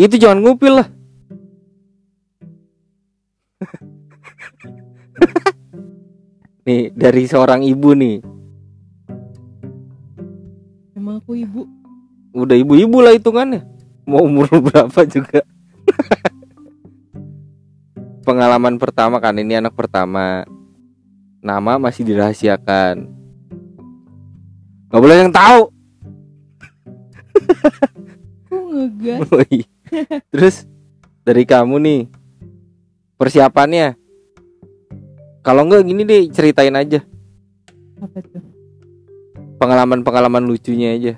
Itu jangan ngupil lah. nih dari seorang ibu nih. Emang aku ibu. Udah ibu-ibu lah hitungannya. Mau umur berapa juga. Pengalaman pertama kan ini anak pertama. Nama masih dirahasiakan. Gak boleh yang tahu. Kok ngegas? Terus dari kamu nih persiapannya. Kalau enggak gini deh ceritain aja Apa tuh? pengalaman-pengalaman lucunya aja.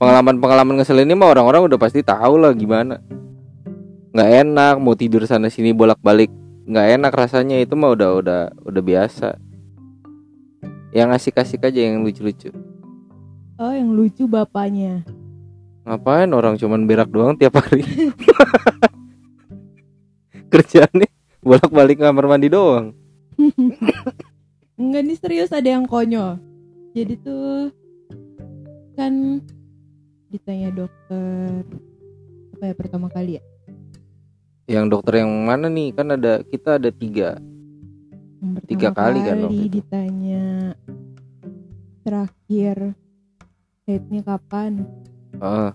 Pengalaman-pengalaman ngeselin ini mah orang-orang udah pasti tahu lah gimana. Nggak enak mau tidur sana sini bolak-balik. Nggak enak rasanya itu mah udah udah udah biasa. Yang asik-asik aja yang lucu-lucu. Oh, yang lucu bapaknya. Ngapain orang cuman berak doang tiap hari? Kerjaannya bolak-balik kamar mandi doang. Enggak nih serius ada yang konyol. Jadi tuh kan ditanya dokter apa ya pertama kali ya? Yang dokter yang mana nih? Kan ada kita ada tiga. Yang pertama Tiga kali kan waktu itu. ditanya terakhir headnya kapan? Ah,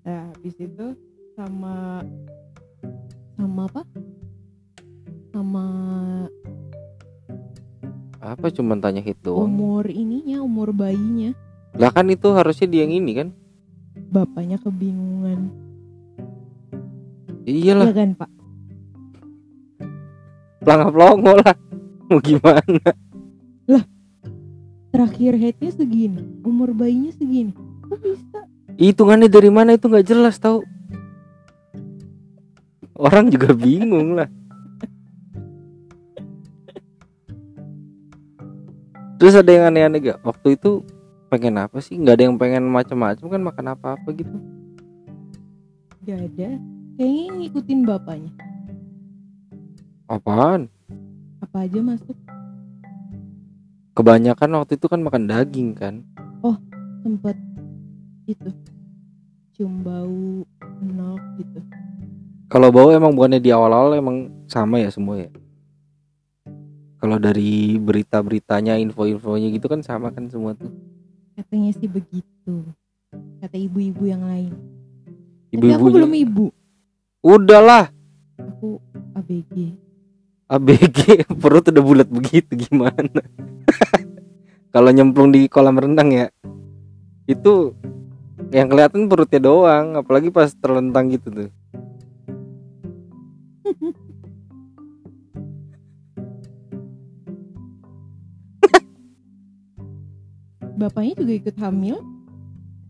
Nah, habis itu sama sama apa? Sama apa cuman tanya doang? umur ininya, umur bayinya. Lah kan itu harusnya dia yang ini kan? Bapaknya kebingungan. Iyalah, Iya kan, Pak? pelangap pelongo lah. Mau gimana? Terakhir headnya segini, umur bayinya segini. Kok bisa? Hitungannya dari mana itu nggak jelas tahu. Orang juga bingung lah. Terus ada yang aneh-aneh gak? Waktu itu pengen apa sih? Nggak ada yang pengen macam-macam kan makan apa-apa gitu. Gak ada. Kayaknya ngikutin bapaknya. Apaan? Apa aja masuk Kebanyakan waktu itu kan makan daging kan. sempet itu cium bau nok gitu. Kalau bau emang bukannya di awal-awal emang sama ya semua ya. Kalau dari berita-beritanya, info-infonya gitu kan sama kan semua tuh. Katanya sih begitu. Kata ibu-ibu yang lain. Tapi aku belum ibu. Udahlah, Aku ABG. ABG perut udah bulat begitu gimana? Kalau nyemplung di kolam renang ya, itu yang kelihatan perutnya doang, apalagi pas terlentang gitu tuh. Bapaknya juga ikut hamil.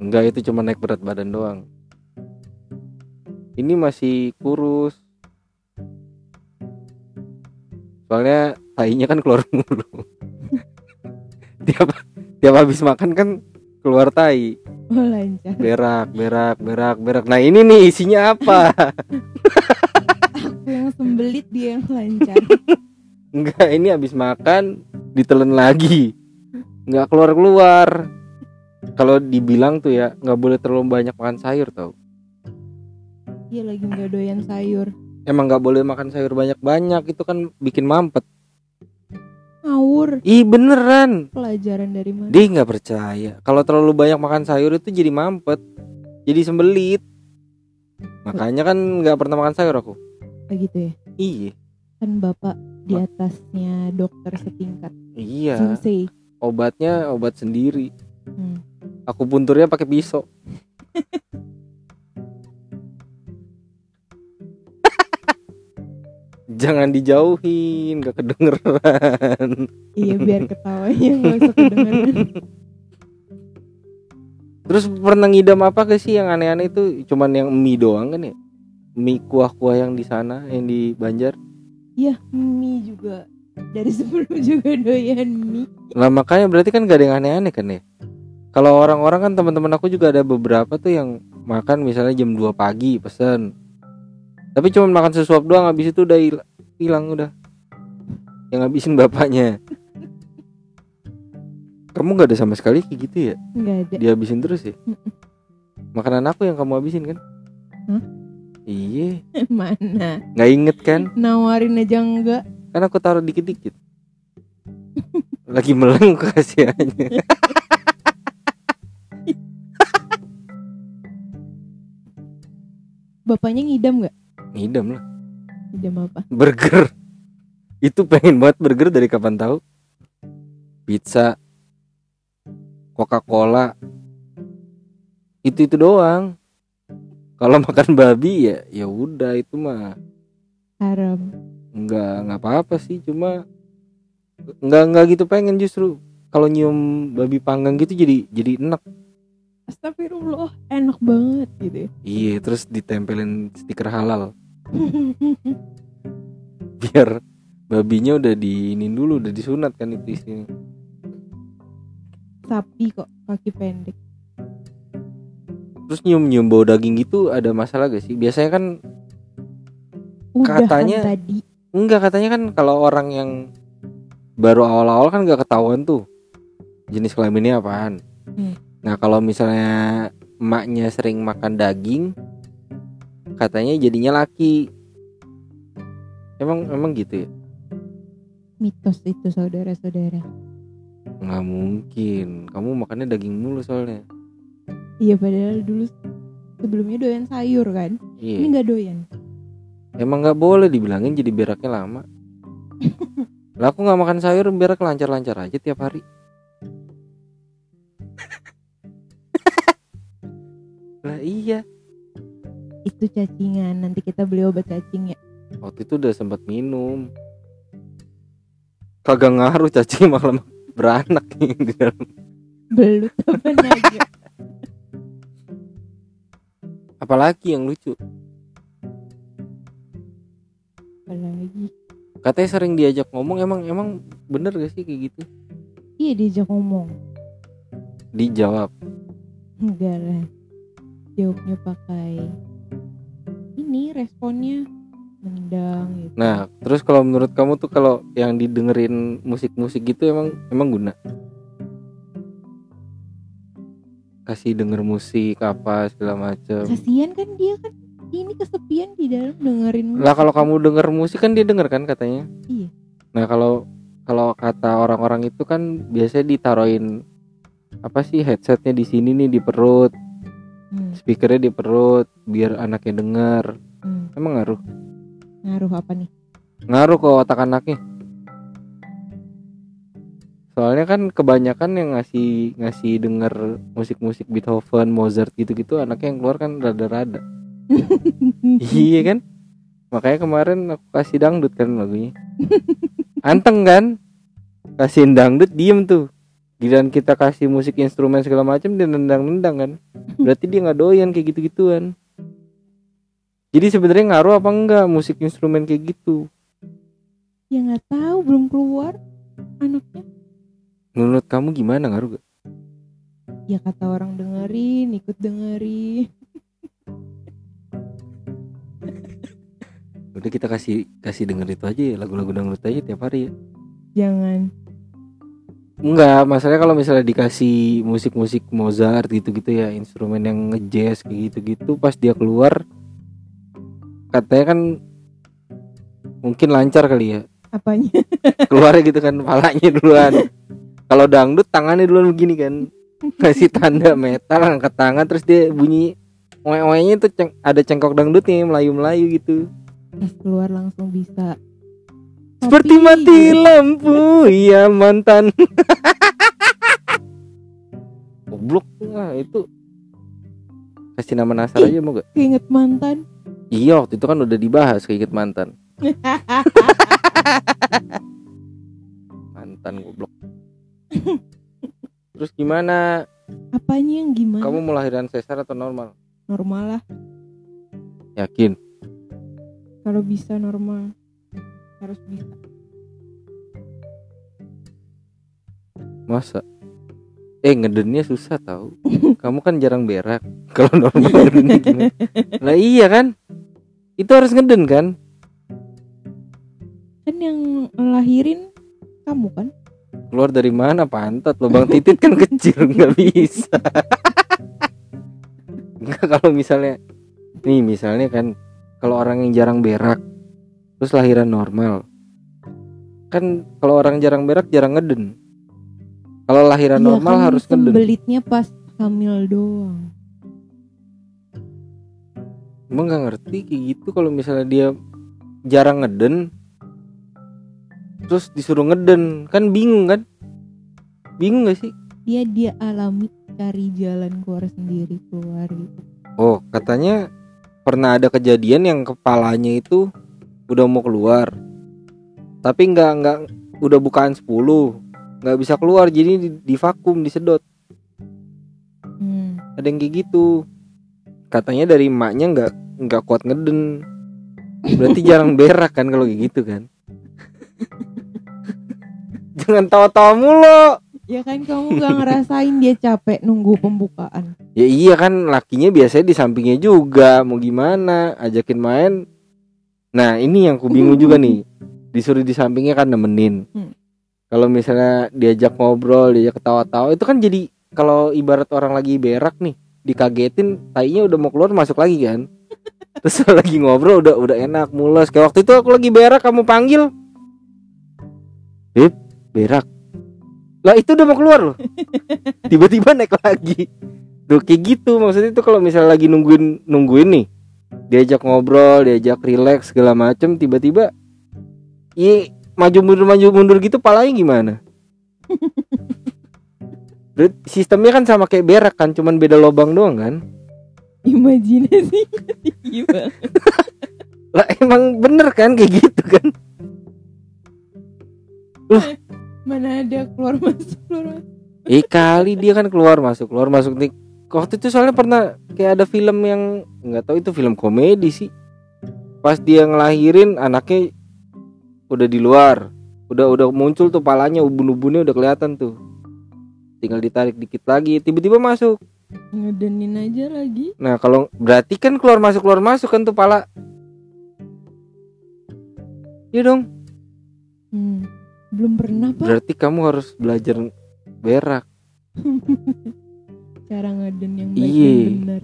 Enggak itu cuma naik berat badan doang. Ini masih kurus. Soalnya tainya kan keluar mulu. tiap tiap habis makan kan keluar tai, Oh lancar. berak, berak, berak, berak. Nah, ini nih isinya apa? Aku yang sembelit dia yang lancar. Enggak, ini habis makan ditelen lagi. Enggak keluar-keluar. Kalau dibilang tuh ya, nggak boleh terlalu banyak makan sayur tau. Dia lagi nggak doyan sayur. Emang nggak boleh makan sayur banyak-banyak, itu kan bikin mampet. Ngawur. Ih beneran Pelajaran dari mana? Dia nggak percaya Kalau terlalu banyak makan sayur itu jadi mampet Jadi sembelit Makanya kan nggak pernah makan sayur aku Kayak gitu ya. Iya Kan bapak di atasnya dokter setingkat. Iya Sensei. Obatnya obat sendiri Hmm. Aku punturnya pakai pisau Jangan dijauhin Gak kedengeran. Iya biar ketawanya nggak usah kedengeran. Terus pernah ngidam apa ke sih yang aneh-aneh itu? Cuman yang mie doang kan ya? Mie kuah-kuah yang di sana Yang di Banjar? Iya mie juga. Dari sebelum juga doyan mie. Lah makanya berarti kan gak ada yang aneh-aneh kan ya? Kalau orang-orang kan teman-teman aku juga ada beberapa tuh yang Makan misalnya jam 2 pagi pesen. Tapi cuma makan sesuap doang Habis itu udah hilang udah Yang ngabisin bapaknya Kamu gak ada sama sekali kayak gitu ya Nggak ada. Dihabisin terus ya. Makanan aku yang kamu habisin kan Iya, Mana? nggak inget kan? Nawarin aja enggak. Kan aku taruh dikit-dikit. Lagi meleng aku kasih aja. Bapaknya ngidam nggak? Ngidam lah. Ngidam apa? Burger. Itu pengen banget burger dari kapan tahu. Pizza, Coca-Cola. Itu itu doang. Kalau makan babi ya ya udah itu mah Haram. nggak nggak apa-apa sih cuma nggak nggak gitu pengen justru kalau nyium babi panggang gitu jadi jadi enak Astagfirullah, enak banget gitu. ya. iya terus ditempelin stiker halal biar babinya udah diinin dulu udah disunat kan itu isinya Sapi kok kaki pendek. terus nyium nyium bau daging gitu ada masalah gak sih biasanya kan Udah Katanya- kan tadi. enggak katanya kan kalau orang yang baru awal-awal kan gak ketahuan tuh jenis kelaminnya apaan Hmm. nah kalau misalnya emaknya sering makan daging katanya jadinya laki. Emang emang gitu ya? Mitos itu saudara-saudara. nggak mungkin. Kamu makannya daging mulu soalnya. Iya padahal dulu sebelumnya doyan sayur kan. Ini iya nggak doyan. emang nggak boleh dibilangin jadi beraknya lama. Lah aku nggak makan sayur berak lancar-lancar aja tiap hari. Lah iya Itu cacingan. Nanti kita beli obat cacing ya. waktu itu udah sempat minum kagak ngaruh cacing malah beranak di dalam. Belut apa naga? apalagi yang lucu Apalagi. katanya sering diajak ngomong emang emang bener gak sih kayak gitu Iya diajak ngomong. dijawab Enggak lah. Jawabnya pakai ini responnya mendang gitu. nah terus kalau menurut kamu tuh kalau yang didengerin musik-musik gitu emang emang guna kasih denger musik apa segala macem Kasian kan dia kan ini kesepian di dalam dengerin musik. lah kalau kamu denger musik kan dia denger kan katanya Iya. nah kalau kalau kata orang-orang itu kan biasanya ditaruhin apa sih headsetnya di sini nih di perut Hmm, speakernya di perut biar anaknya denger. Hmm. emang ngaruh? Ngaruh apa nih? ngaruh ke otak anaknya. Soalnya kan kebanyakan yang ngasih ngasih denger musik-musik Beethoven, Mozart gitu-gitu anaknya yang keluar kan rada-rada. Iya kan? Makanya kemarin aku kasih dangdut kan lagunya. Anteng kan? Kasihin dangdut diem tuh Giliran kita kasih musik instrumen segala macam dia nendang-nendang kan berarti dia nggak doyan kayak gitu-gituan jadi sebenarnya ngaruh apa enggak musik instrumen kayak gitu ya nggak tahu belum keluar anaknya. menurut kamu gimana ngaruh gak? Ya kata orang dengerin, ikut dengerin. udah kita kasih kasih denger itu aja ya lagu-lagu dangdut aja tiap hari ya Jangan. Enggak, masalahnya kalau misalnya dikasih musik-musik Mozart gitu-gitu ya, instrumen yang nge-jazz kayak gitu-gitu pas dia keluar katanya kan mungkin lancar kali ya. Apanya? Keluarnya gitu kan palanya duluan. kalau dangdut tangannya duluan begini kan. Kasih tanda metal angkat tangan terus dia bunyi oe-oenya itu ceng- ada cengkok dangdutnya melayu-melayu gitu. Pas keluar langsung bisa. Seperti mati lampu, ya mantan. Goblok lah itu. Kasih nama Nasar aja mau gak? Keinget mantan. Iya waktu itu kan udah dibahas keinget mantan. Mantan goblok. Terus gimana? Apanya yang gimana? Kamu mau lahiran sesar atau normal? Normal lah. Yakin? Kalau bisa normal. Harus bisa. Masa? Eh ngedennya susah tahu. Kamu kan jarang berak. Kalau normal ngedennya gimana? Lah iya kan? Itu harus ngeden kan? Kan yang lahirin kamu kan? Keluar dari mana pantat? Lubang titit kan kecil nggak bisa. Enggak kalau misalnya nih misalnya kan kalau orang yang jarang berak terus lahiran normal. Kan kalau orang jarang berak jarang ngeden. Kalau lahiran Iya normal kan harus ngeden. sembelitnya pas hamil doang. emang nggak ngerti kayak gitu kalau misalnya dia jarang ngeden terus disuruh ngeden. Kan bingung kan? Bingung gak sih? Dia dia alami cari jalan keluar sendiri keluar gitu. oh katanya pernah ada kejadian yang kepalanya itu udah mau keluar. Tapi nggak nggak udah bukaan 10 nggak bisa keluar jadi di, di vakum disedot. Hmm. ada yang kayak gitu. Katanya dari emaknya nggak nggak kuat ngeden. Berarti jarang berak kan kalau kayak gitu kan? Jangan tawa-tawa mulu. Ya kan kamu gak ngerasain dia capek nunggu pembukaan. ya iya kan lakinya biasanya di sampingnya juga. Mau gimana? Ajakin main nah ini yang ku bingung juga nih. Disuruh di sampingnya kan nemenin. Hmm. kalau misalnya diajak ngobrol diajak ketawa-tawa itu kan jadi kalau ibarat orang lagi berak nih dikagetin tainya udah mau keluar masuk lagi kan. Terus lagi ngobrol udah udah enak mules. Kayak waktu itu aku lagi berak kamu panggil. Beb berak. Lah itu udah mau keluar loh. Tiba-tiba naik lagi. Tuh kayak gitu. Maksudnya itu kalau misalnya lagi nungguin nungguin nih diajak ngobrol diajak relax segala macem tiba-tiba iya maju mundur maju mundur gitu palanya gimana? Sistemnya kan sama kayak berak kan cuman beda lobang doang kan? Imajinasi. Gimana? lah emang bener kan kayak gitu kan? Mana ada keluar masuk keluar masuk. eh kali dia kan keluar masuk keluar masuk nih waktu itu soalnya pernah kayak ada film yang nggak tahu itu film komedi sih. Pas dia ngelahirin anaknya udah di luar. Udah udah muncul tuh palanya ubun-ubunnya udah kelihatan tuh. Tinggal ditarik dikit lagi tiba-tiba masuk. Ngedenin aja lagi. nah kalau berarti kan keluar masuk keluar masuk kan tuh pala. Iya dong. Hmm. Belum pernah pak. Berarti kamu harus belajar berak cara ngeden yang baik Iya. dan benar.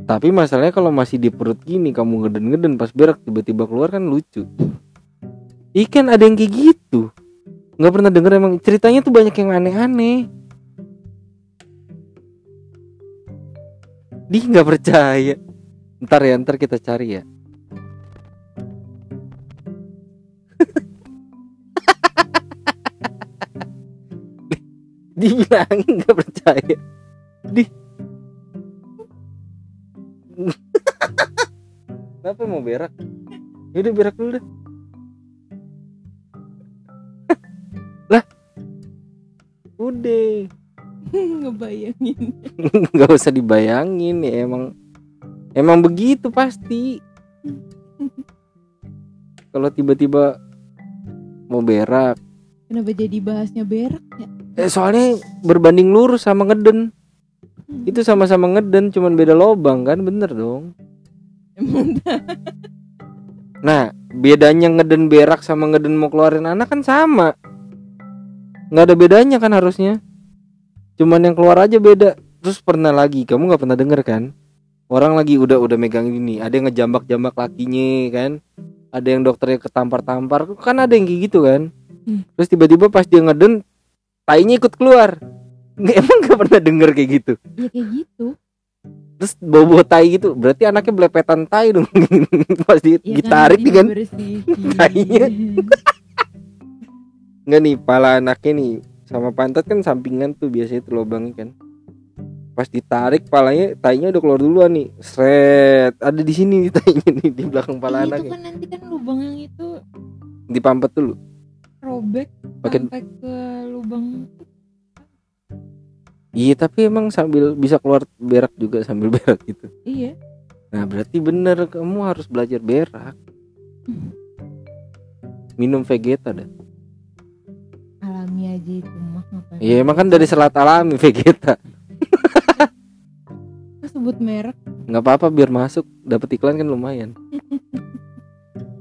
Tapi masalahnya kalau masih di perut gini kamu ngeden-ngeden pas berak tiba-tiba keluar kan lucu. Ikan ada yang kayak gitu. Nggak pernah denger emang ceritanya tuh banyak yang aneh-aneh. Di nggak percaya. Ntar ya ntar kita cari ya. Dibilangin nggak percaya. Di Kenapa mau berak? Yaudah berak dulu dah. lah, udah, Ngebayangin. nggak usah dibayangin ya emang, emang begitu pasti. Kalau tiba-tiba mau berak, Kenapa jadi bahasnya berak ya? Eh, soalnya berbanding lurus sama ngeden, Hmm. itu sama-sama ngeden, cuman beda lobang kan, bener dong. Nah, bedanya ngeden berak sama ngeden mau keluarin anak kan sama. nggak ada bedanya kan harusnya. Cuman yang keluar aja beda. Terus pernah lagi, kamu nggak pernah denger kan? Orang lagi udah udah megang ini, ada yang ngejambak-jambak lakinya kan? Ada yang dokternya ketampar-tampar, kan ada yang kayak gitu kan? Hmm. Terus tiba-tiba pas dia ngeden, tainya ikut keluar. Nggak, emang nggak pernah denger kayak gitu. ya kayak gitu. Terus bau-bau tai gitu, berarti anaknya belepetan tai dong. pas di, Ya ditarik kan? Tainya. Enggak nih, pala anaknya nih sama pantat kan sampingan tuh biasanya itu lubangnya kan. Pas ditarik palanya tainya udah keluar duluan nih. Sret, ada di sini nih tainya nih di belakang pala Iya, itu anaknya. kan nanti kan lubang yang itu Dipampet dulu. Robek Pakai sampai ke lubang Iya, tapi emang sambil bisa keluar berak juga sambil berak gitu. iya Nah, berarti bener kamu harus belajar berak. Minum Vegeta dah. alami aja itu mah ngapain Iya, emang kan dari selat alami Vegeta. Sebut merek nggak apa-apa biar masuk dapat iklan kan lumayan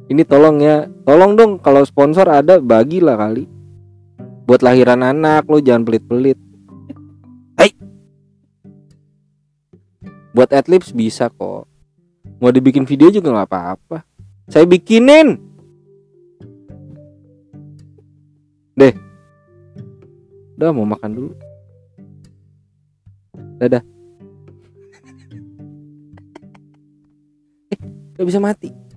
ini tolong ya. Tolong dong kalau sponsor ada bagilah kali. Buat lahiran anak lo jangan pelit-pelit. Hai. Buat adlibs bisa kok. Mau dibikin video juga nggak apa-apa. Saya bikinin. Deh. Udah mau makan dulu. Dadah. Eh, gak bisa mati.